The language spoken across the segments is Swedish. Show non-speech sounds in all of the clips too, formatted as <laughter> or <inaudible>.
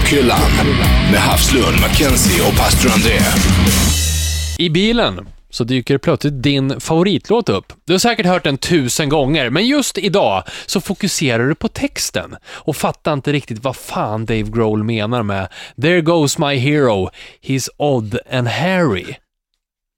Rockhyllan med Havslund, Mackenzie och pastor André. I bilen så dyker plötsligt din favoritlåt upp. Du har säkert hört den tusen gånger, men just idag så fokuserar du på texten och fattar inte riktigt vad fan Dave Grohl menar med “There goes my hero, he's odd and hairy”.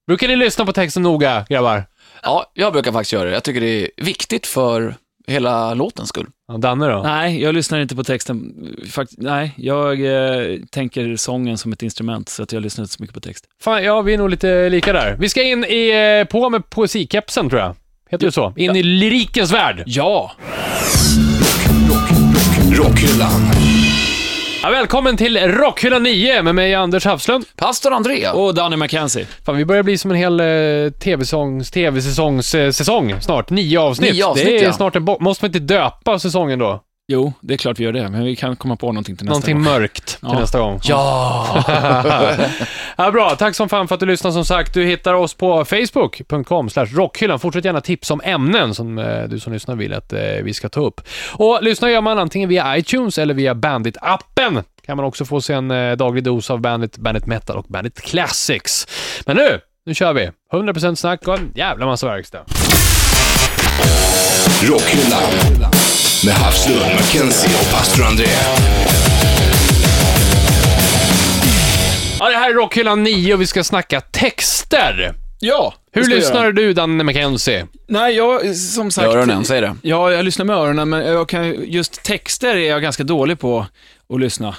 Brukar ni lyssna på texten noga, grabbar? Ja, jag brukar faktiskt göra det. Jag tycker det är viktigt för hela låtens skull. Ja, Danne då? Nej, jag lyssnar inte på texten. Fakt nej, jag eh, tänker sången som ett instrument, så att jag lyssnar inte så mycket på text. Fan, ja, vi är nog lite lika där. Vi ska in i, eh, på med poesikepsen, tror jag. Heter det så? In i lyrikens värld. Ja! Rockhyllan. Ja, välkommen till Rockhyllan 9 med mig, Anders Hafslund. Pastor André. Och Danny McKenzie. Fan, vi börjar bli som en hel eh, tv-säsongs, tv-säsongs eh, säsong snart. Nio avsnitt. Nio avsnitt, det är ja. snart en bo- Måste man inte döpa säsongen då? Jo, det är klart vi gör det, men vi kan komma på någonting till nästa Någonting gång. mörkt till Ja. nästa gång. Ja! <laughs> Ja, bra, tack som fan för att du lyssnar som sagt. Du hittar oss på facebook.com rockhyllan. Fortsätt gärna tipsa om ämnen som eh, du som lyssnar vill att eh, vi ska ta upp. Och lyssna gör man antingen via iTunes eller via Bandit-appen. Kan man också få sig en eh, daglig dos av Bandit, Bandit Metal och Bandit Classics. Men nu, nu kör vi. 100% snack och en jävla massa verkstad. Rockhyllan med Havslund, Mackenzie och pastor André. Ja, det här är Rockhyllan 9 och vi ska snacka texter. Ja! Hur ska vi lyssnar göra. du, Danne McKenzie? Nej, jag, som sagt... Öronen, säg det. Ja, jag lyssnar med öronen, men jag kan, just texter är jag ganska dålig på att lyssna.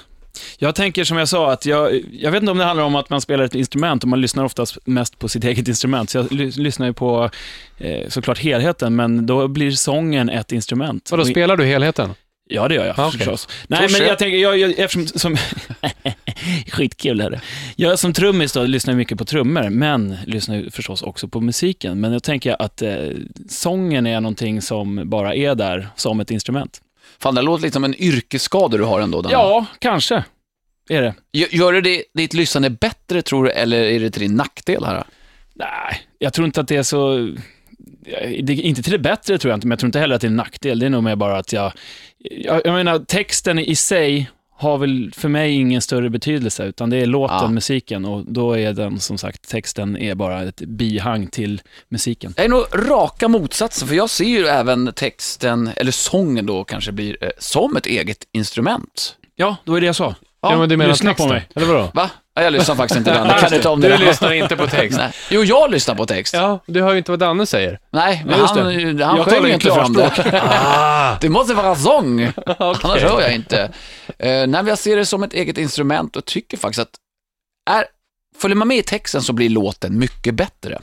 Jag tänker som jag sa, att jag, jag vet inte om det handlar om att man spelar ett instrument och man lyssnar oftast mest på sitt <laughs> eget instrument. Så jag ly, lyssnar ju på eh, såklart helheten, men då blir sången ett instrument. Och- spelar du helheten? Ja, det gör jag Ah, okej. förstås. Nej, men jag tänker, jag, jag, eftersom, som, <laughs> skitkul är det. Jag som trummis då lyssnar mycket på trummor, men lyssnar förstås också på musiken. Men jag tänker att eh, sången är någonting som bara är där som ett instrument. Fan, det låter lite som en yrkesskada du har ändå, Danne. Ja, kanske är det. Gör- Gör det ditt lyssnande bättre, tror du, eller är det till din nackdel här? Nej, jag tror inte att det är så... Det, inte till det bättre tror jag inte, men jag tror inte heller att det är en nackdel. Det är nog mer bara att jag... Jag, jag menar, texten i sig har väl för mig ingen större betydelse, utan det är låten, Ja. musiken och då är den som sagt, texten är bara ett bihang till musiken. Jag är nog raka motsatsen, för jag ser ju även texten, eller sången då kanske blir, eh, som ett eget instrument. Ja, då är det jag sa. Ja, men du menar lyssna på texten, mig. Eller vadå? Va? Ja, jag lyssnar faktiskt inte den. <laughs> Jag kan inte om det. Du där. lyssnar inte på text. Nej. Jo, jag lyssnar på text. Ja, du hör ju inte vad Danne säger. Nej, men Ja, just han, han Jag sjöng ju inte fram det. <laughs> Ah, Det måste vara sång, <laughs> annars hör jag inte. Uh, nej, men jag ser det som ett eget instrument och tycker faktiskt att är, följer man med i texten så blir låten mycket bättre.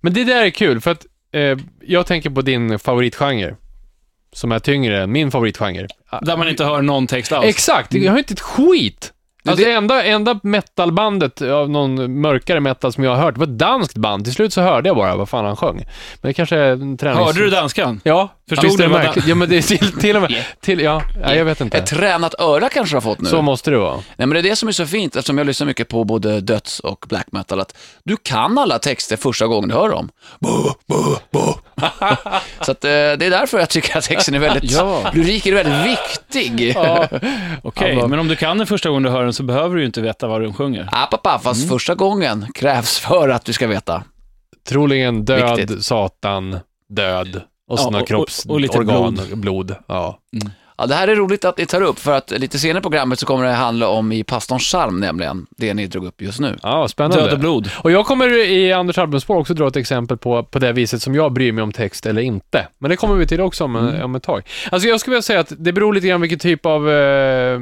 Men det där är kul, för att eh, jag tänker på din favoritgenre. Som är tyngre än min favoritgenre. Där man inte hör någon text alls. Exakt, jag har inte ett skit. Alltså det enda, enda metalbandet av någon mörkare metal som jag har hört var ett danskt band. Till slut så hörde jag bara vad fan han sjöng. Men det kanske är en tränings... Hörde du danskan? Ja. Förstod är du det vad märkligt? Ja, men det är till, till och med... <laughs> Till, ja, nej, jag vet inte. Ett tränat öra kanske du har fått nu. Så måste det vara. Nej, men det är det som är så fint, eftersom jag lyssnar mycket på både döds och black metal, att du kan alla texter första gången du hör dem. Bo, bo, bo. <laughs> så att, eh, det är därför jag tycker att texten är väldigt, Ja. lyriken är väldigt viktig. Ja. <laughs> Okej, Ja, men om du kan den första gången du hör den så behöver du ju inte veta vad den sjunger. App, app, app, fast första gången krävs för att du ska veta. Troligen död, Viktigt. satan, död. Och Ja, sådana kroppsorgan. blod. blod. blod. Ja. Det här är roligt att ni tar upp, för att lite senare i programmet så kommer det handla om i pastorns psalm, nämligen det ni drog upp just nu. ja, spännande. Död och blod. Och jag kommer i Anders albumspår också dra ett exempel på, på det viset som jag bryr mig om text eller inte. Men det kommer vi till också om, Mm. om ett tag. Alltså jag skulle vilja säga att det beror lite grann vilken typ av eh,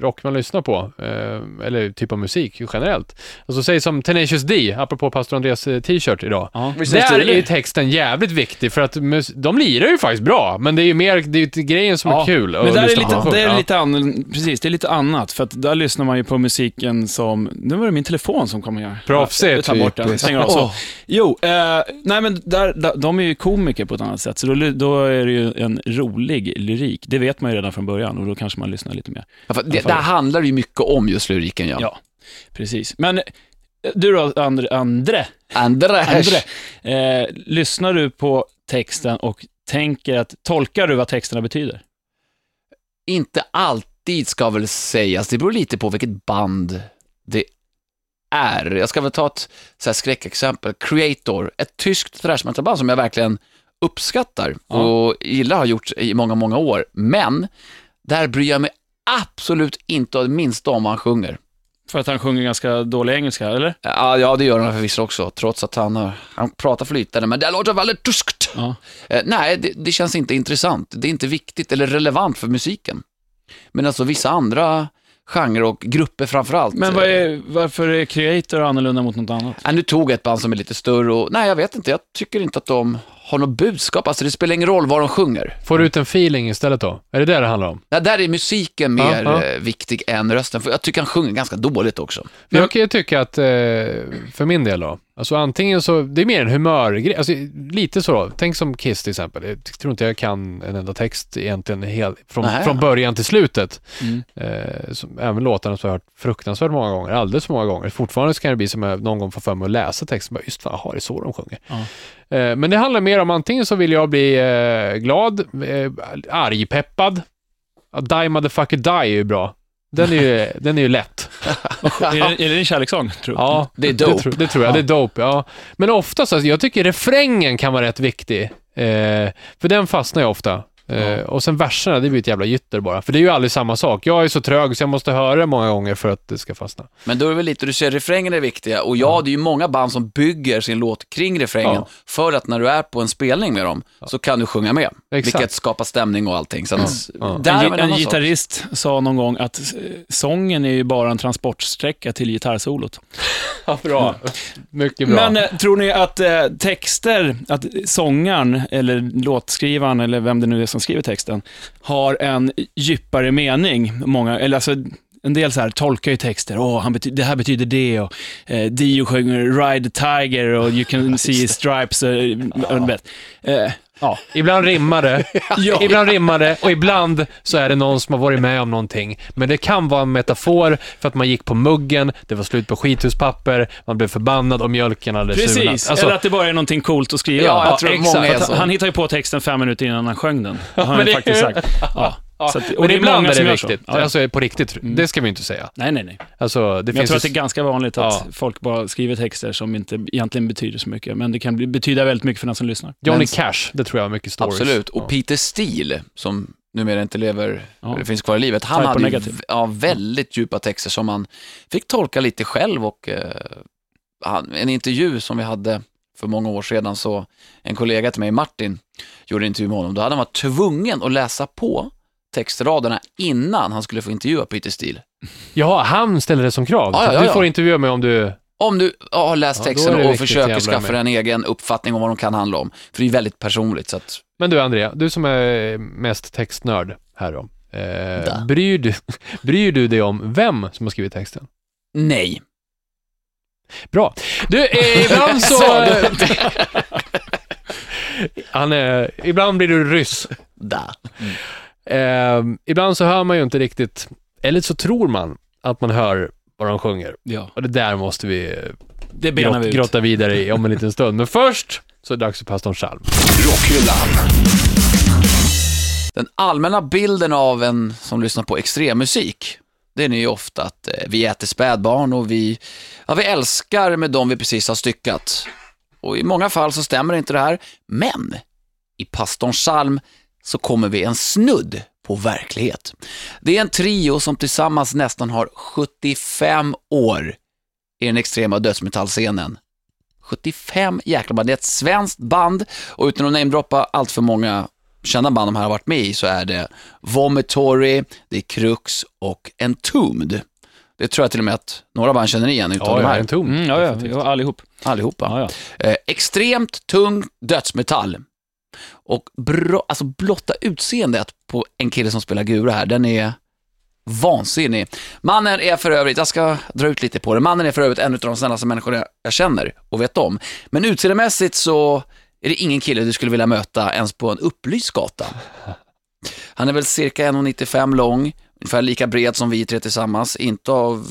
rock man lyssnar på. Eh, eller typ av musik generellt. Alltså säg som Tenacious D, apropå pastor Andreas eh, t-shirt idag. Ja. Där är ju texten jävligt viktig för att de lirar ju faktiskt bra, men det är ju mer, det är ju grejen som är Ja, kul. Men där är lite, på. det är lite an, precis, det är lite annat, för att där lyssnar man ju på musiken som, nu var det min telefon som kom här. Proffsigt. Jag tar bort den, stänger av. Så. Jo, eh, nej men där, där, de är ju komiker på ett annat sätt, så då, då är det ju en rolig lyrik. Det vet man ju redan från början och då kanske man lyssnar lite mer. Ja, för det, där handlar det ju mycket om just lyriken, ja. Ja, precis. Men eh, du då, Andre, Andre, Andra, Andre eh, lyssnar du på texten och tänker att, tolkar du vad texterna betyder? Inte alltid ska väl sägas, det beror lite på vilket band det är. Jag ska väl ta ett så skräckexempel. Creator, ett tyskt thrash metal-band som jag verkligen uppskattar och gillar har gjort i många, många år. Men där bryr jag mig absolut inte det minsta om vad han sjunger. För att han sjunger ganska dålig engelska, eller? Ja, ja det gör han förvisso också, trots att han, har- han pratar flytande, men det låter väldigt tyskt. Ja. Eh, nej, det, det känns inte intressant. Det är inte viktigt eller relevant för musiken. Men alltså vissa andra genrer och grupper framförallt. Men vad är, varför är Creator annorlunda mot något annat? Äh, nu tog jag ett band som är lite större och, nej jag vet inte, jag tycker inte att de har något budskap. Alltså det spelar ingen roll vad de sjunger. Får du ut en feeling istället då? Är det det det handlar om? Nej, där är musiken Ja, mer ja. eh, viktig än rösten, för jag tycker han sjunger ganska dåligt också. För jag kan ju tycka att, eh, för min del då, alltså antingen så, det är mer en humörgrej, alltså lite så då. Tänk som Kiss till exempel. Jag tror inte jag kan en enda text egentligen hel, från, från början till slutet. Mm. Eh, även låtarna som jag har hört fruktansvärt många gånger, alldeles för många gånger. Fortfarande så kan det bli som jag någon gång får för mig att läsa texten, bara, just fan, jaha, det är så de sjunger. Ja. Eh, men det handlar mer om antingen så vill jag bli eh, glad, eh, argpeppad. Die motherfucker die är ju bra. Den är ju, <laughs> den är ju lätt. Är, det, är det en kärlekssång, tror du? Ja, Det är dope. Det, tror- det tror jag. Ja. Det är dope, ja. Men ofta så, jag tycker refrängen kan vara rätt viktig. Eh, för den fastnar jag ofta. Ja. Och sen verserna, det blir ett jävla gytter bara. För det är ju aldrig samma sak. Jag är så trög så jag måste höra det många gånger för att det ska fastna. Men då är det väl lite, du säger refrängen är viktiga och ja, det är ju många band som bygger sin låt kring refrängen Ja. för att när du är på en spelning med dem så kan du sjunga med. Exakt. Vilket skapar stämning och allting. Så att, Ja. är En, en gitarrist sa någon gång att eh, sången är ju bara en transportsträcka till gitarrsolot. <laughs> Ja, bra. Mycket bra. Men eh, tror ni att eh, texter, att sångaren eller låtskrivaren eller vem det nu är som skriver texten, har en djupare mening? Många, eller alltså, en del så här tolkar ju texter, åh, han det här betyder det och eh, Dio sjunger Ride the Tiger och You can see stripes. Eh, och vet. Eh, ja. Ibland rimmar det, <laughs> Ja. ibland rimmar det och ibland så är det någon som har varit med om någonting. Men det kan vara en metafor för att man gick på muggen, det var slut på skithuspapper, man blev förbannad och mjölken hade surnat. Precis, Alltså, eller att det bara är någonting coolt att skriva. Ja, jag tror exakt. många är För att så. han hittar ju på texten fem minuter innan han sjöng den. <laughs> Det har han ju faktiskt sagt. Ja. Så att, och men det är ibland många är det viktigt. Ja, ja. Alltså på riktigt, det ska vi inte säga. Nej, nej, nej. Alltså, det Men jag finns tror att det är ganska vanligt att Ja. folk bara skriver texter som inte egentligen betyder så mycket, men det kan betyda väldigt mycket för den som lyssnar. Johnny Men- Cash, det tror jag har mycket stories. Absolut, och Ja. Peter Steele, som numera inte lever, Ja. eller finns kvar i livet, han Type hade ju ja, väldigt djupa texter som man fick tolka lite själv och eh, han, en intervju som vi hade för många år sedan, så en kollega till mig, Martin, gjorde en intervju med honom. Då hade han varit tvungen att läsa på textraderna innan han skulle få intervjua Peter Steele. Ja, han ställer det som krav. Ja, ja, ja, Du får intervjua mig om du... Om du har läst texten och försöker skaffa dig en egen uppfattning om vad de kan handla om. För det är väldigt personligt. Så att, Men du Andrea, du som är mest textnörd här då. Eh, bryr, du, <laughs> bryr du dig om vem som har skrivit texten? nej. Bra. Du, eh, ibland <laughs> så... <laughs> Han är, ibland blir du ryss. Da. Eh, ibland så hör man ju inte riktigt, eller så tror man att man hör vad de sjunger. Ja, Och det där måste vi eh, det benar grott, vi ut. grotta vidare i om en liten stund. Men <laughs> först så är det dags för pastorn Chalm. Rockhyllan. Den allmänna bilden av en som lyssnar på extremmusik, den är ju ofta att eh, vi äter spädbarn och vi, ja, vi älskar med dem vi precis har styckat. Och i många fall så stämmer inte det här, men i pastorns psalm så kommer vi en snudd på verklighet. Det är en trio som tillsammans nästan har 75 år i den extrema dödsmetallscenen. 75 jäkla band. Det är ett svenskt band och utan att namedroppa allt för många kända band de här har varit med i så är det Vomitory, det är Crux och Entombed. Det tror jag till och med att några band känner igen utav Ja, de ja, här. en tom. Mm, ja, ja, ja, allihop. Allihopa. Ja, ja. Eh, extremt tung dödsmetall. Och bra, alltså blotta utseendet på en kille som spelar Gura här, den är vansinnig. Mannen är för övrigt, jag ska dra ut lite på det, mannen är för övrigt en av de snällaste människor jag, känner och vet om. Men utseendemässigt så är det ingen kille du skulle vilja möta ens på en upplyst gata. Han är väl cirka 1,95 lång, ungefär lika bred som vi tre tillsammans. Inte av,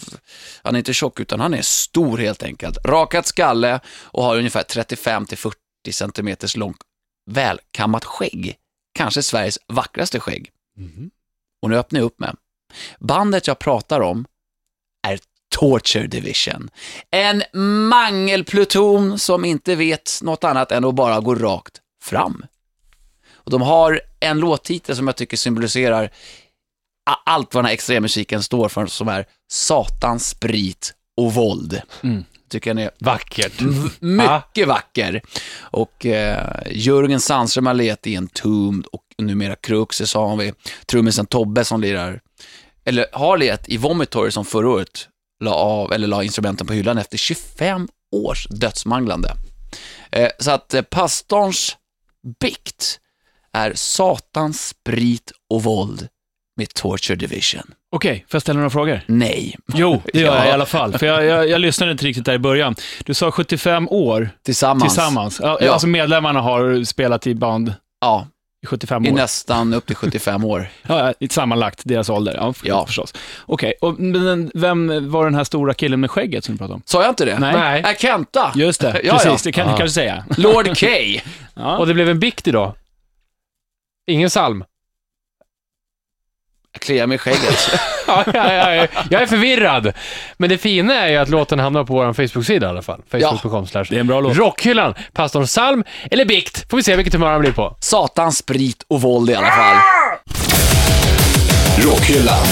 han är inte tjock utan han är stor helt enkelt. Rakat skalle och har ungefär 35-40 centimeters lång välkammat skägg. Kanske Sveriges vackraste skägg. Och nu öppnar jag upp med. Bandet jag pratar om är Torture Division. En mangelpluton som inte vet något annat än att bara gå rakt fram. Och de har en låttitel som jag tycker symboliserar allt vad den här extremmusiken står för, som är Satans, sprit och våld. Mm. Tycker jag är Vackert. v- mycket vacker. Och eh, Jörgen Sandström har letat i Entombed och numera Crux, så har vi trummisen Tobbe som lirar, eller har letat i Vomitory som förra året la, av, eller la instrumenten på hyllan efter 25 års dödsmanglande. Eh, så att eh, pastorns bikt är Satans, sprit och våld med Torture Division. Okej, får jag ställa några frågor? Nej, Jo, <laughs> det gör jag Ja. i alla fall. För jag, jag, jag lyssnade inte riktigt där i början. Du sa 75 år tillsammans. tillsammans. Ja. Alltså medlemmarna har spelat i band Ja, i 75 i år. nästan upp till 75 år. <laughs> Ja, i sammanlagt deras ålder. Ja, Ja. förstås. Okej, och men vem var den här stora killen med skägget som du pratade om? Sa jag inte det? Nej. Nej. Äh, Kenta. Just det, <laughs> Ja, precis. ja. Det kan du Ja. kanske säga. Lord K. Ja. Och det blev en bikt idag. Ingen psalm. Jag kliar mig i skägget. <laughs> Ja, ja, ja, ja. Jag är förvirrad. Men det fina är ju att låten hamnar på vår Facebook-sida i alla fall. Facebook.com slash Det är en bra låt. Rockhyllan. Pastorn psalm eller bikt. Får vi se vilket humör han blir på. Satans, sprit och våld i alla fall. Rockhyllan.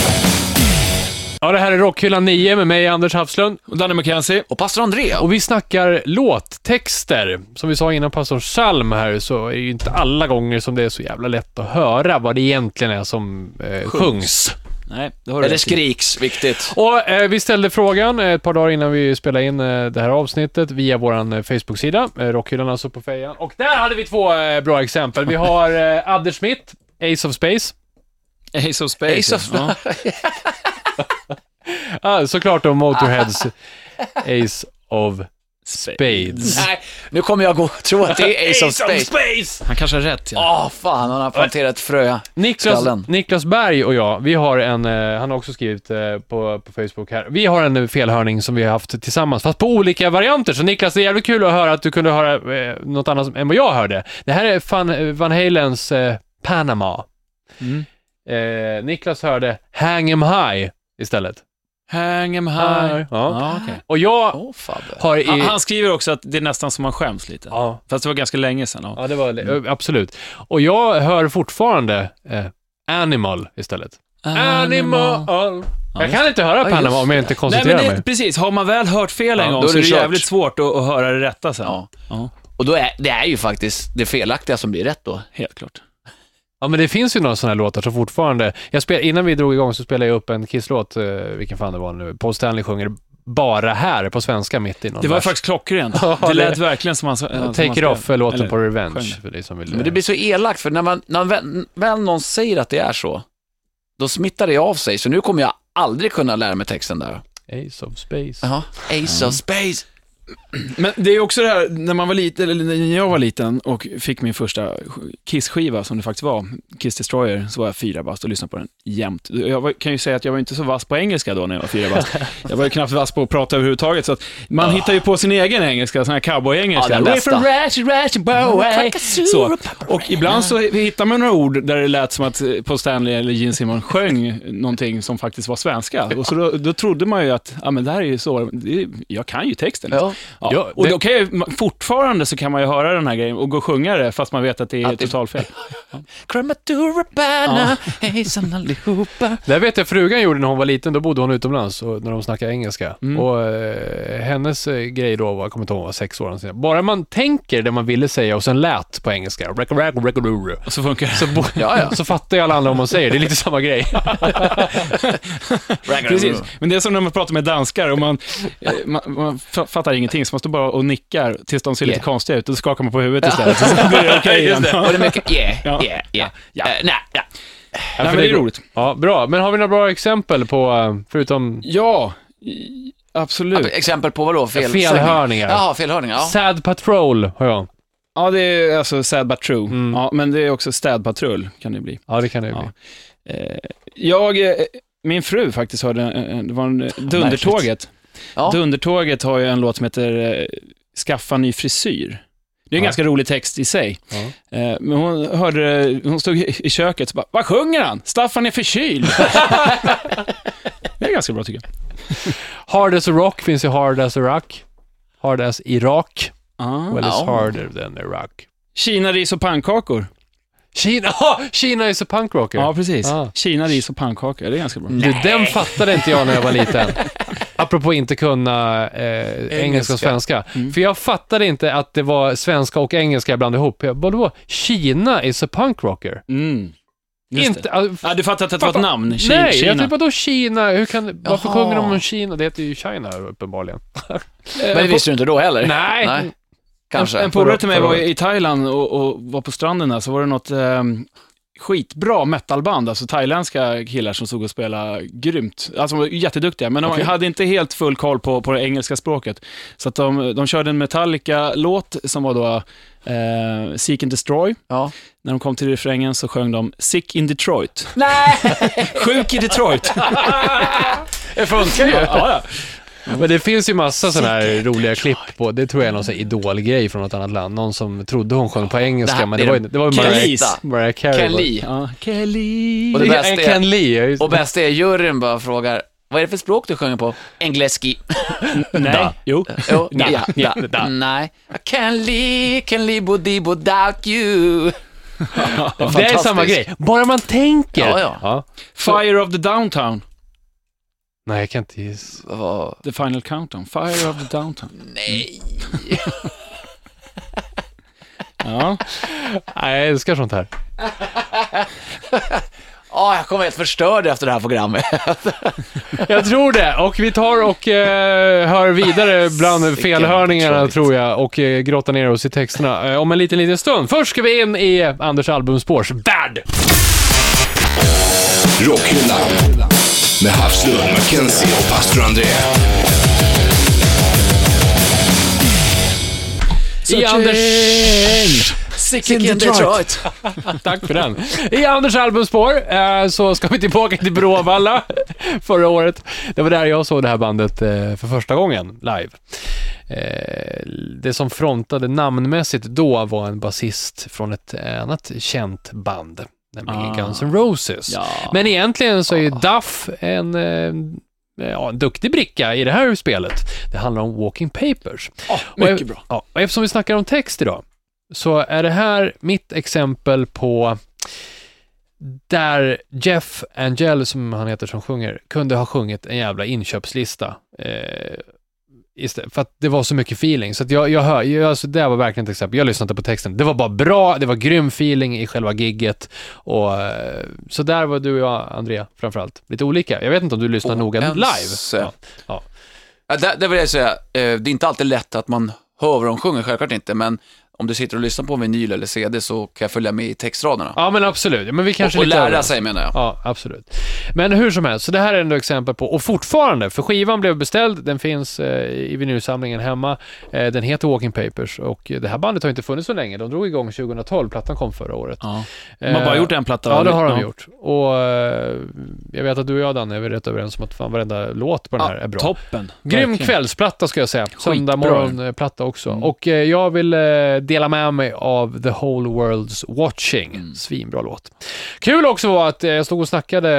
Ja, det här är Rockhyllan 9 med mig, Anders Hafslund. Och Danny McKenzie. Och pastor André. Och vi snackar låttexter. Som vi sa innan pastorn psalm här, så är det ju inte alla gånger som det är så jävla lätt att höra vad det egentligen är som eh, sjungs. Nej, det har du Eller rätt i. skriks, viktigt. Och eh, vi ställde frågan eh, ett par dagar innan vi spelade in eh, det här avsnittet via vår eh, Facebook-sida, eh, Rockhyllan alltså på fejan. Och där hade vi två eh, bra exempel. Vi har eh, Adder Smith, Ace of Space. Ace of Space. Ace of- ja. <laughs> <laughs> Ah, såklart då Motorheads Ace of Spades. Nej, nu kommer jag gå och tro att det är Ace of <laughs> Space. Han kanske har rätt. Ja. Åh, fan, han har planterat ett frö. Niklas, Skallen. Niklas Berg och jag, vi har en, eh, han har också skrivit eh, på, på Facebook här, vi har en eh, felhörning som vi har haft tillsammans, fast på olika varianter. Så Niklas, det är jävligt kul att höra att du kunde höra eh, något annat än vad jag hörde. Det här är Van, Van Halens eh, Panama. Mm. Eh, Niklas hörde Hang 'em High istället. Hang em high. Ja. Ja, okej. Och jag Fabbe. har i... han, han skriver också att det är nästan som man skäms lite. Ja, Fast det var ganska länge sedan. Ja. ja, det var eh, absolut. Och jag hör fortfarande eh, Animal istället. Animal. Jag just kan inte höra Ja, Panama just om jag inte Nej, koncentrerar men det, mig. precis. Har man väl hört fel en Ja, gång då är så är det det kört. jävligt svårt att, att höra det rätta sen. Ja. Ja, Och då är, det är ju faktiskt det felaktiga som blir rätt då. helt klart. Ja, men det finns ju några sådana här låtar som fortfarande... Jag spel, innan vi drog igång så spelade jag upp en Kiss-låt, eh, vilken fan det var nu. Paul Stanley sjunger bara här på svenska mitt i någon Det var vers. faktiskt klockrent. <laughs> Ja, det det- lät verkligen som han... han Take It. Off låten på Revenge, sjöng. för dig som vill... Men det blir så elakt, för när, man, när väl, väl någon säger att det är så, då smittar det av sig. Så nu kommer jag aldrig kunna lära mig texten där. Ace of Space. Jaha. Ace of Space. Men det är också det här, när man var liten, eller när jag var liten och fick min första Kiss-skiva, som det faktiskt var, Kiss Destroyer, så var jag fyra bast och lyssnade på den jämt. Jag var, kan ju säga att jag var inte så vass på engelska då när jag var fyra bast. <laughs> Jag var ju knappt vass på att prata överhuvudtaget, så att man hittar ju på sin egen engelska, sån här cowboy-engelska. Ja. We're from Ratchet, Ratchet Boy. Så. Och ibland så hittar man några ord där det lät som att eh, Paul Stanley eller Gene Simmons sjöng någonting som faktiskt var svenska. Och så då, då trodde man ju att, ja men det här är ju så, det jag kan ju texten. Ja. Ja, Ja, och det- då kan ju- fortfarande så kan man ju höra den här grejen och gå och sjunga det fast man vet att det är Att det- totalfel. <laughs> Krematurabana, hejsan allihopa. <laughs> Det vet jag frugan gjorde när hon var liten, då bodde hon utomlands och när de snackade engelska. Mm. Och eh, hennes eh, grej då var, jag kommer inte ihåg, var sex år. Sedan. Bara man tänker det man ville säga och sen lät på engelska, Och så funkar det. så, bo- <laughs> Ja, ja. så fattar ju alla andra vad man säger. Det är lite samma grej. Precis. Men det är som när man pratar med danskar och man, eh, man, man fa- fattar ingenting, så man står bara och nickar tills de ser lite Yeah. konstiga ut och då skakar man på huvudet istället. <laughs> Så blir det okej igen. Och det är mycket yeah, <laughs> Ja. yeah, yeah. Ja. Eh, nej, ja. Ja, Nej, för men det är roligt. Ja, bra. Men har vi några bra exempel på, eh, förutom Ja, absolut. Exempel på vad då? Fel felhörningar? Jaha, felhörningar. Ja. Sad Patrol har jag. Ja, det är alltså sad but true. Mm. Ja, men det är också städpatrull, kan det bli. Ja, det kan det ju Ja. bli. Eh, jag, eh, min fru faktiskt hörde, det var en Dundertåget. Ja. Dundertåget har ju en låt som heter eh, Skaffa ny frisyr. Det är en Ja. ganska rolig text i sig. Ja. Eh, Men hon hörde, hon stod i köket och bara, vad sjunger han? Staffan är förkyld. <laughs> det är ganska bra tycker jag. Hard as a rock finns ju Hard as a rock. Hard as Irak. Ah. Well, it's harder than Iraq. Kina, ris och pannkakor. Kina, <laughs> ah, Kina is a punk rocker. Ja, precis. Ah. Kina, ris och pannkakor. Det är ganska bra. Du, den fattade inte jag när jag var liten. <laughs> Apropå inte kunna eh, engelska och svenska. Mm. För jag fattade inte att det var svenska och engelska jag blandade ihop. Jag, vadå? Kina is a punk rocker? Mm. Just Inte, ah, Ja, du fattar att det var ett namn? Ki- Nej, Kina. jag typ vadå Kina? Hur kan, varför sjunger de om Kina? Det heter ju China uppenbarligen. Men det visste du inte då heller? Nej. Nej. Kanske. En, en polare till mig var i Thailand och, och var på stranden där, så var det något eh, skitbra metalband, alltså thailändska killar som stod och spelade grymt. Alltså de var jätteduktiga, men de Okej. hade inte helt full koll på, på det engelska språket. Så att de, de körde en Metallica-låt som var då eh, Seek and Destroy. Ja. När de kom till refrängen så sjöng de Sick in Detroit. Nej! <laughs> Sjuk i Detroit. <laughs> Det funkar ju. ja, ja. Men det finns ju massa sådana här roliga klipp på, det tror jag är någon sån här idolgrej från något annat land. Någon som trodde hon sjöng på engelska, men det var ju det var Mariah. Mariah Carey. Ken Lee. ja. Kelly. Och det bästa Ja, är- Ken Lee, ja, Och det. bäst är juryn bara frågar, vad är det för språk du sjunger på? Engleski. Nej, jo. Jo, Da. ja, Ja, <laughs> da. Nej. I can live, can live body without you. Det är samma grej, bara man tänker. Ja, ja. Fire of the Downtown. Nej, jag kan inte gissa. Vad- The Final Countdown. Fire of the Downtown. <laughs> Nej. <laughs> Ja. Nej, jag älskar sånt här. Ja, <laughs> jag kommer helt förstörd efter det här programmet. Jag tror det. Och vi tar och eh, hör vidare bland felhörningarna, tror jag, och eh, grottar ner oss i texterna eh, om en liten, liten stund. Först ska vi in i Anders albumspårs värld. Rockhyllan. Med Havslund, Mackenzie och pastor André. I Anders... Sicken Detroit. <laughs> Tack för den. I Anders albumspår eh, så ska vi tillbaka till Bråvalla <laughs> förra året. Det var där jag såg det här bandet eh, för första gången live. Eh, det som frontade namnmässigt då var en basist från ett annat känt band, nämligen Ah. Guns N' Roses. Ja. Men egentligen så är ju Duff en, eh, ja, en duktig bricka i det här spelet. Det handlar om Walking Papers. mycket och, bra. Ja, och eftersom vi snackar om text idag, så är det här mitt exempel på där Jeff Angel, som han heter som sjunger, kunde ha sjungit en jävla inköpslista. Eh, istället, för att det var så mycket feeling. Så att jag, jag hör, jag, alltså, det var verkligen ett exempel. Jag lyssnade inte på texten. Det var bara bra, det var grym feeling i själva gigget. Och, eh, så där var du och jag, Andrea, framförallt, lite olika. Jag vet inte om du lyssnar noga live. Ja. Ja. Ja, det, det vill jag säga, eh, det är inte alltid lätt att man hör vad de sjunger, självklart inte, men om du sitter och lyssnar på vinyl eller CD så kan jag följa med i textraderna. ja, men absolut. Ja, Men vi kanske och, lära sig menar jag. Ja, absolut. Men hur som helst, så det här är ändå exempel på, och fortfarande, för skivan blev beställd, den finns eh, i vinylsamlingen hemma, eh, den heter Walking Papers och det här bandet har inte funnits så länge, de drog igång 2012, plattan kom förra året. Ja. De har bara Eh, gjort en platta. Ja, det har de Ja. gjort. Och eh, jag vet att du och jag, Danne, är vi rätt överens om att fan varenda låt på den Ja, här är bra. Toppen. Grym Verkligen. kvällsplatta ska jag säga. Söndag morgonplatta också. Mm. Och eh, jag vill eh, dela med mig av The Whole World's Watching. Mm. Svinbra låt. Kul också var att eh, jag stod och snackade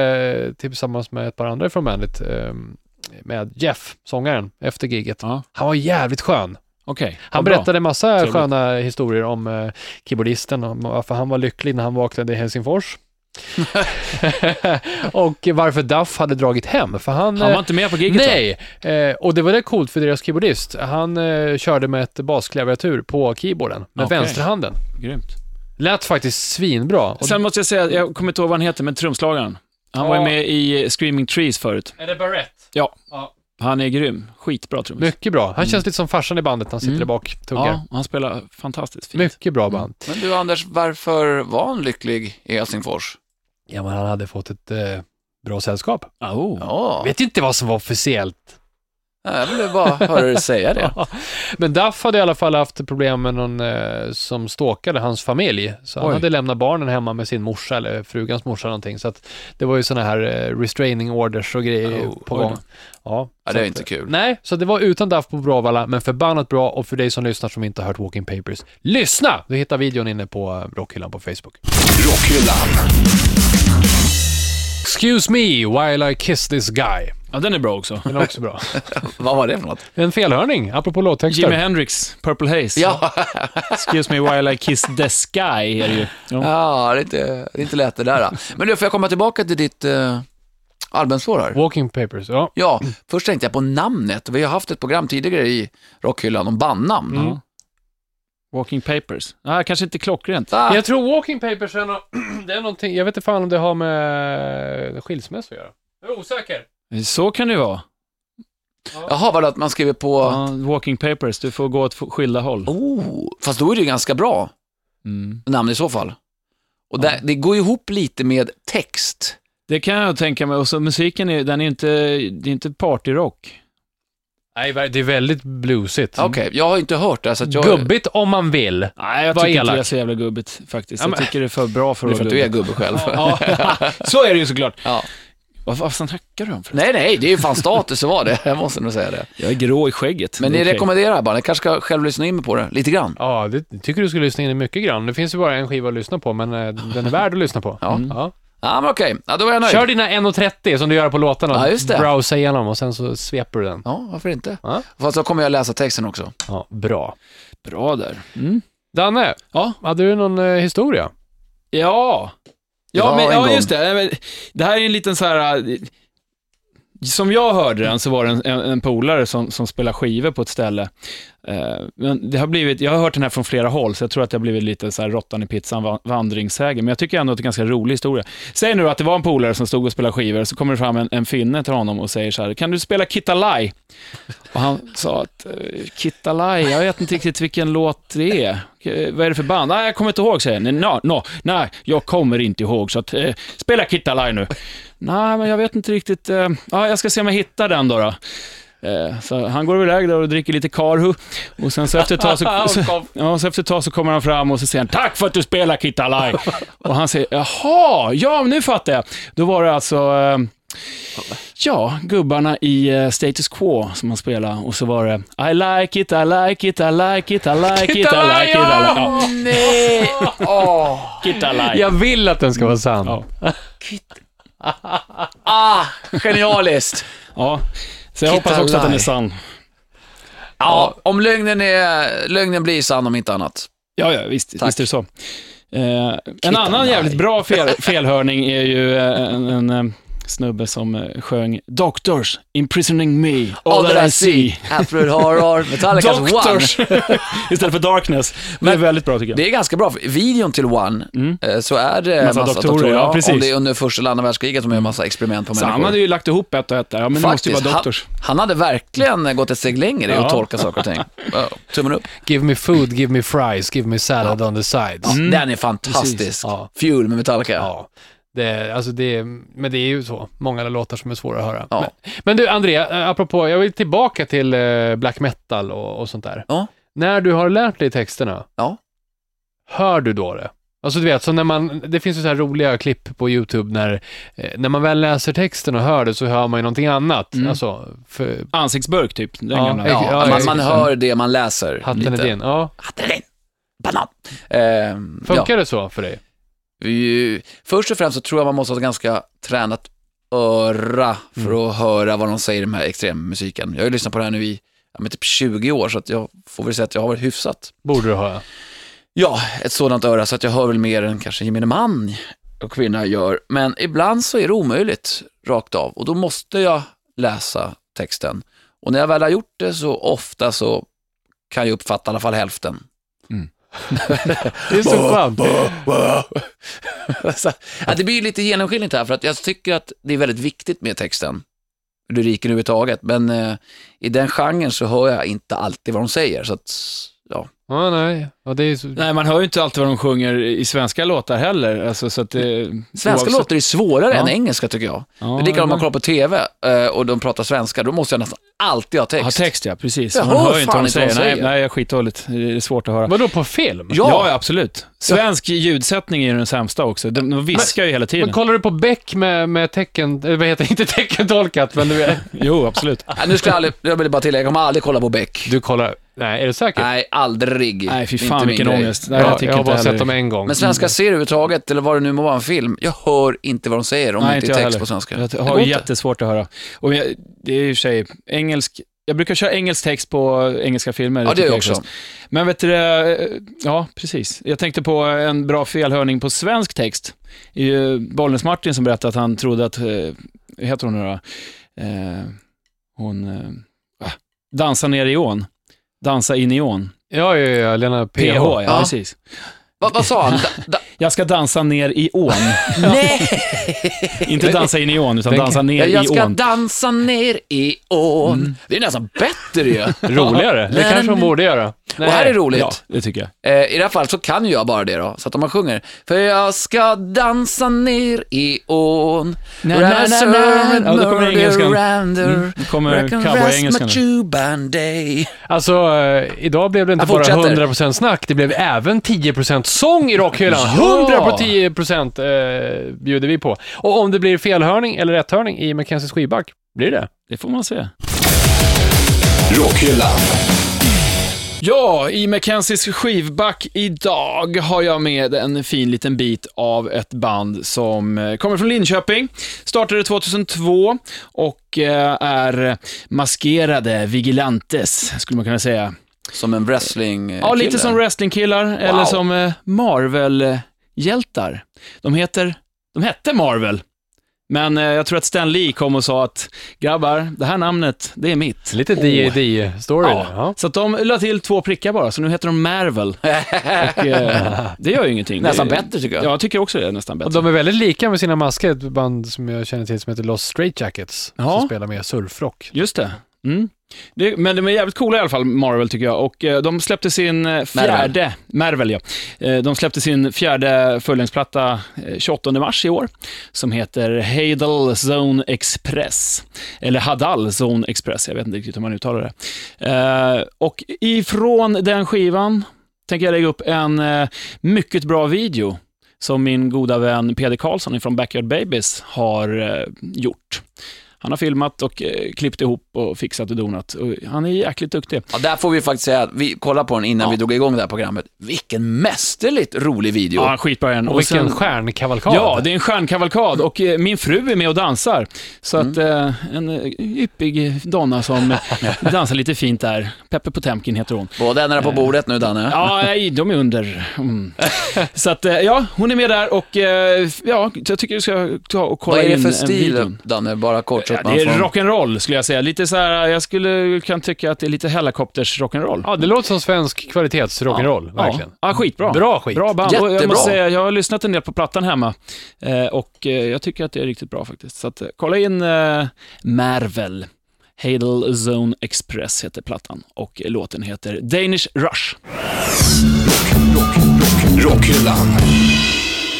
eh, tillsammans med ett par andra från bandet. Eh, med Jeff, sångaren, efter giget. Ja, Han var jävligt skön. okej. Han bra. berättade massa Trevligt. sköna historier om eh, keyboardisten, om varför han var lycklig när han vaknade i Helsingfors. <laughs> och varför Duff hade dragit hem, för han... Han eh, var inte med på giget va? Nej, eh, och det var det coolt för deras keyboardist. Han eh, körde med ett basklaviatur på keyboarden med Okej. vänsterhanden. Grymt. Lät faktiskt svinbra. Och Sen måste jag säga, jag kommer inte ihåg vad han heter, men trumslagaren. Han var ju Ja. med i Screaming Trees förut. är det Barrett? Ja. Ja. Han är grym. Skitbra trummis. Mycket bra. Han känns lite som farsan i bandet, han sitter Mm. där bak, tuggar. Ja, han spelar fantastiskt fint. Mycket bra band. Men du Anders, varför var han lycklig i Helsingfors? Ja, men han hade fått ett eh, bra sällskap. Oh. Ja, Vet inte vad som var officiellt. Jag ville bara höra dig säga det. <laughs> Men Duff hade i alla fall haft problem med någon eh, som stalkade hans familj. Så han Oj. hade lämnat barnen hemma med sin morsa, eller frugans morsa någonting. Så att det var ju sådana här eh, restraining orders och grejer Oh, på oj gång. Ja, Ja, det är inte kul. Nej, så det var utan Duff på Bråvalla, men förbannat bra. Och för dig som lyssnar som inte har hört Walking Papers, lyssna! Du hittar videon inne på eh, Rockhyllan på Facebook. Rockhyllan. Excuse me while I kiss this guy. Ja, den är bra också. Den är också bra. <laughs> Vad var det för något? En felhörning, apropå låttexter. Jimi Hendrix, Purple Haze. Ja, Excuse me while I kiss the sky är det ju. Ja. ja det, är inte, det är inte lätt det där. då. Men nu får jag komma tillbaka till ditt uh, albumspår här. Walking Papers, ja. Ja, först tänkte jag på namnet. Vi har haft ett program tidigare i Rockhyllan om bandnamn. Ja. Walking Papers. Ah, kanske inte klockrent. Ah, Jag tror Walking Papers är, nå- <clears throat> det är någonting, jag vet inte fan om det har med skilsmässa att göra. Jag är osäker. Så kan det ju vara. Jaha, var det att man skriver på... Ja, walking Papers, du får gå åt skilda håll. Oh, fast då är det ju ganska bra Mm. namn i så fall. Och det, det går ju ihop lite med text. Det kan jag tänka mig. Och så musiken, är, den är inte, det är inte partyrock. Nej, det är väldigt bluesigt. Okej, jag har inte hört det. Så att jag, Gubbigt om man vill. Nej, jag Var tycker inte elak. det är så jävla gubbigt faktiskt. Ja, Jag men- tycker det är för bra för Det är att för vara att du är gubbe själv. Ja, så är det ju såklart. Ja. Vad, vad snackar du om för Nej, nej, det är ju fan status att vara det. Jag måste nog säga det. Jag är grå i skägget. Men ni okej. rekommenderar bara, ni kanske ska själv lyssna in mig på det, lite grann. Ja, det tycker du skulle lyssna in i mycket grann. Det finns ju bara en skiva att lyssna på, men eh, den är värd att lyssna på. Ja. Ja. Ja, men okej. Ja, då är jag nöjd. Kör dina 1.30 som du gör på låtarna. Ja, just det. Browsa igenom och sen så sveper du den. Ja, varför inte? Ja. Fast då kommer jag läsa texten också. Ja, bra. Bra där. Mm. Danne, Ja. hade du någon eh, historia? Ja. Ja, men, en ja just det. Det här är en liten så här... Som jag hörde den så var det en, en, en polare som, som spelar skivor på ett ställe. Eh, men det har blivit, jag har hört den här från flera håll, så jag tror att det har blivit lite så här råttan i pizzan vandringssägen. Men jag tycker ändå att det är en ganska rolig historia. Säg nu att det var en polare som stod och spelade skivor, så kommer det fram en, en finne till honom och säger så här, kan du spela Kittalaj? Och han sa att, eh, Kittalaj, jag vet inte riktigt vilken låt det är. Vad är det för band? Nej, jag kommer inte ihåg, säger han. No, no, nej, jag kommer inte ihåg, så att, eh, spela Kittalaj nu. Nej, men jag vet inte riktigt. Eh, ja, jag ska se om jag hittar den då. då. Eh, så han går iväg där och dricker lite karhu och sen så efter ett tag så, <laughs> så, ja, så, efter ett tag så kommer han fram och så säger han Tack för att du spelar Kittalaj. <laughs> och han säger Jaha, ja nu fattar jag. Då var det alltså eh, Ja, gubbarna i eh, Status Quo som han spelade och så var det I like it, I like it, I like it, I like it, I like it, I like it. Ja, Nej! <laughs> Åh! Kittalaj. Jag vill att den ska vara sann. Ja. Ah, genialiskt! Ja, så jag hoppas också att den är sann. Ja, om lögnen, är, lögnen blir sann om inte annat. Ja, ja visst, Tack. visst är det så. Eh, en annan jävligt bra <laughs> fel, felhörning är ju eh, en, en, eh, snubbe som eh, sjöng Doctors imprisoning me, all, that I see. After Horror, Metallicas Doctors! One. <laughs> Istället för Darkness. Det är Men väldigt bra tycker jag. Det är ganska bra, videon till One Mm. eh, så är det Massa massa, doktorer, doktorer. ja, precis. Om det är under första eller andra världskriget som gör massa experiment på Så han människor. hade ju lagt ihop ett och ett där. Ja, men det måste ju vara Doctors. han, han hade verkligen gått ett steg längre i att Ja. tolka saker och ting. <laughs> Tummen upp. Give me food, give me fries, give me salad on the sides. Ja, Mm. Den är fantastisk. Ja. Fuel med Metallica. Ja. Det, alltså det, men det är ju så. Många låtar som är svåra att höra. Ja. Men, men du, André, eh, apropå, jag vill tillbaka till eh, black metal och, och sånt där. Ja. När du har lärt dig texterna, Ja. hör du då det? Alltså du vet, så när man, det finns ju så här roliga klipp på YouTube när, eh, när man väl läser texten och hör det så hör man ju någonting annat. Mm. Alltså, för Ansiktsburk typ. Den Ja, gamla. Ja, ja, man, man hör det man läser. hatten lite. är din. Ja. Hatten är din. Banan. Ja. Funkar det så för dig? Vi, först och främst så tror jag man måste ha ett ganska tränat öra för Mm. att höra vad de säger i den här extremmusiken. Jag har ju lyssnat på det här nu i ja, typ 20 år, så att jag får väl säga att jag har varit hyfsat. Borde du höra. Ja, ett sådant öra, så att jag hör väl mer än kanske gemene man och kvinna gör. Men ibland så är det omöjligt rakt av och då måste jag läsa texten. Och när jag väl har gjort det så ofta så kan jag uppfatta i alla fall hälften. Det är så skönt. Så, ja, det blir ju lite genomskinligt här, för att jag tycker att det är väldigt viktigt med texten, lyriken överhuvudtaget, men eh, i den genren så hör jag inte alltid vad de säger, så att, ja. Ja, nej. Ja, det är så... Nej, man hör ju inte alltid vad de sjunger i svenska låtar heller. Alltså, så att det, Svenska oavsett- låter är svårare Ja. än engelska tycker jag. Ja, det är likadant om man men- kollar på TV eh, och de pratar svenska, då måste jag nästan alltid ha text. Ja, text ja, precis. Jag Man hör hör ju inte vad de säger. Nej, säger. nej, jag är skitdåligt. Det är svårt att höra. Vadå, på film? Ja. Ja, ja, absolut. Svensk ljudsättning är ju den sämsta också. De, de viskar ju hela tiden. Men kollar du på Beck med, med tecken, eh, vad heter det, <laughs> inte teckentolkat, men du, <laughs> Jo, absolut. Nej, nu ska jag aldrig, jag vill bara tillägga, jag kommer aldrig kolla på Beck. du kollar, nej, är du säker? Nej, aldrig. Nej, fy Det fan vilken grej. ångest. Nej, jag, jag tycker jag har bara heller. sett dem en gång. Men svenska serier överhuvudtaget, eller vad det nu må vara en film, jag hör inte vad de säger om det Nej, inte är jag text heller. på svenska. Jag Det har jättesvårt att höra. Och jag, det är ju sig engelsk... Jag brukar köra engelsk text på engelska filmer. Ja, det är jag också. Men vet du, eh, ja, precis. Jag tänkte på en bra felhörning på svensk text. Det är ju Bollnäs Martin som berättade att han trodde att, eh, heter hon nu då? Eh, hon, eh, ah, dansa ner i ån. Dansa i ån. Ja, ja, ja, Lena PH. PH, ja, Ja. precis. Va, vad sa han? <laughs> Jag ska dansa ner i ån. <laughs> nej! Inte dansa in i ån, utan dansa ner Jag i ska ån. dansa ner i ån. Mm. Det är nästan bättre ju. Roligare, det kanske de borde göra. Och här är roligt. Ja, det tycker jag. Eh, I det här fallet så kan ju jag bara det då, så att om man sjunger För jag ska dansa ner i ån Na, na, na, na. Ja, då kommer engelskan. Rander, Mm, då kommer cowboy-engelskan. Alltså, eh, idag blev det inte Jag bara fortsätter. 100% snack, det blev även 10% sång i rockhyllan. Ja! 100 på 10% eh, bjuder vi på. Och om det blir felhörning eller rätthörning i Mackenzies skivback, blir det? Det får man se. Rockhyllan. Ja, i Mackenzies skivback idag har jag med en fin liten bit av ett band som eh, kommer från Linköping. Startade 2002 och eh, är maskerade vigilantes, skulle man kunna säga. Som en wrestling Ja, lite som wrestlingkillar eller som eh, Marvel-hjältar. De heter, de hette Marvel. Men eh, jag tror att Stan Lee kom och sa att grabbar, det här namnet, det är mitt. Lite D&D-story Ja, där. Ja. så att de la till två prickar bara, så nu heter de Marvel. <laughs> Och, eh, det gör ju ingenting. Nästan det, bättre tycker jag. Ja, jag tycker också det är nästan Och bättre. de är väldigt lika med sina masker, ett band som jag känner till som heter Lost Straight Jackets, Ja. som spelar med surfrock. Just det. Mm. det. Men de är jävligt coola i alla fall, Marvel tycker jag. Och eh, de släppte sin eh, fjärde, Marvel, ja. Eh, de släppte sin fjärde fullängdsplatta eh, 28 mars i år, som heter Hadal Zone Express. Eller Hadal Zone Express, jag vet inte riktigt hur man uttalar det. Eh, och ifrån den skivan tänker jag lägga upp en eh, mycket bra video som min goda vän Peder Karlsson från Backyard Babies har gjort. Han har filmat och eh, klippt ihop och fixat och donat. Och han är jäkligt duktig. Ja, där får vi faktiskt säga att vi kollar på den innan Ja. vi drog igång det här programmet. Vilken mästerligt rolig video. Ja, skitbra igen. Och vilken sen- stjärnkavalkad. Ja, det är en stjärnkavalkad och eh, min fru är med och dansar. Så att Mm. eh, en eh, yppig donna som eh, <laughs> dansar lite fint där. Peppe Potemkin heter hon. Båda ändarna på bordet nu, Danne. Ja, nej, de är under. Mm. <laughs> Så att, eh, ja, hon är med där och eh, ja, jag tycker du ska ta och kolla Vad är det in för en stil. Danne? Bara kort så Ja, det är får... rock'n'roll skulle jag säga. Lite så här, jag skulle kan tycka att det är lite helikopters rock'n'roll. Ja, det låter som svensk kvalitetsrock'n'roll, verkligen. Ja, ja, skitbra. Bra skit. Bra band. Och jag Jättebra. måste säga, jag har lyssnat en del på plattan hemma eh, och eh, jag tycker att det är riktigt bra faktiskt. Så att, eh, kolla in eh, Marvel. Hadal Zone Express heter plattan och låten heter Danish Rush. Rockhyllan.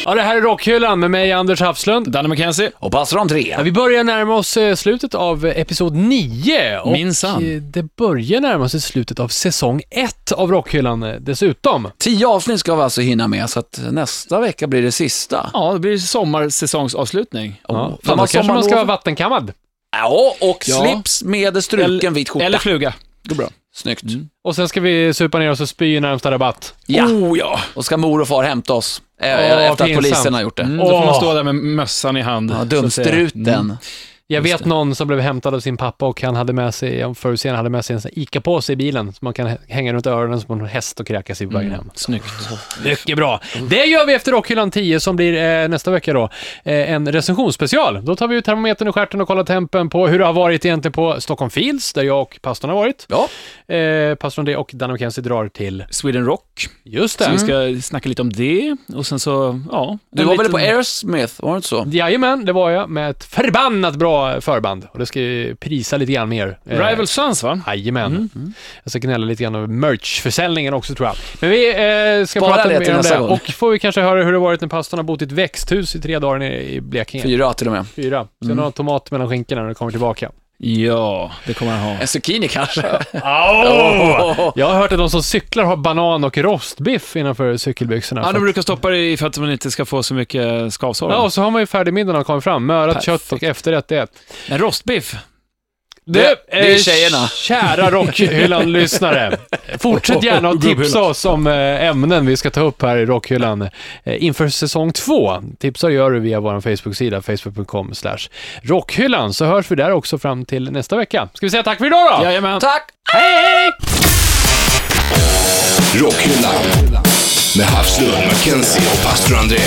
Ja, det här är Rockhyllan med mig, Anders Hafslund. Danny McKenzie. Och de tre. Ja, vi börjar närma oss eh, slutet av eh, episod 9 och Minsann. eh, det börjar närma sig slutet av säsong 1 av Rockhyllan eh, dessutom. Tio avsnitt ska vi alltså hinna med, så att nästa vecka blir det sista. Ja, det blir sommarsäsongsavslutning. Ja, fan, då kanske man ska vara vattenkammad. Ja, och Ja. slips med struken vit skjorta. Eller fluga. Går bra. Snyggt. Och sen ska vi supa ner oss och spy i närmsta rabatt. Ja, Oh ja! och ska mor och far hämta oss eh, Åh, efter att polisen har gjort det. Mm, då får man stå där med mössan i hand. Ja, så att säga. dumstruten. Mm. Jag Just vet det. någon som blev hämtad av sin pappa och han hade med sig, förutser han hade med sig en ICA-påse i bilen som man kan hä- hänga runt öronen som en häst och kräkas i på vägen hem. Mm. Snyggt. Mycket bra. Det gör vi efter Rockhyllan 10 som blir eh, nästa vecka då. Eh, en recensionsspecial. Då tar vi ut termometern i stjärten och kollar tempen på hur det har varit egentligen på Stockholm Fields, där jag och pastorn har varit. Ja, Eh, pastorn det och Danne McKenzie drar till, Sweden Rock. just Så det. vi ska snacka lite om det och sen så, ja. du var väl liten- på Aerosmith, var det inte så? Jajamän, det var jag med ett förbannat bra förband. Och det ska vi prisa lite grann mer. Eh, Rival Sons va? Jajamän. Jag ska gnälla lite grann över merchförsäljningen också tror jag. Men vi eh, ska Spara prata mer om det. gång. Och får vi kanske höra hur det varit när pastorn har bott i ett växthus i tre dagar nere i Blekinge. Fyra till och med. Fyra. Sen har han tomat mellan skinkorna när det kommer tillbaka. Ja, det kommer han ha. En zucchini kanske? Au! Jag har hört att de som cyklar har banan och rostbiff innanför cykelbyxorna. Ja, de brukar stoppa det i för att man inte ska få så mycket skavsår. ja, och så har man ju färdigmiddagen när de kommer fram. Mörat kött och efterrätt det. En rostbiff. Det- det är eh, tjejerna. Kära Rockhyllan-lyssnare. <laughs> Fortsätt gärna att tipsa oss om eh, ämnen vi ska ta upp här i Rockhyllan eh, inför säsong två. Tipsar gör du via vår Facebook-sida, facebook.com rockhyllan, så hörs vi där också fram till nästa vecka. Ska vi säga tack för idag då? Jajamän. Tack! Hej! Rockhyllan med Havslund, Mackenzie och pastor André.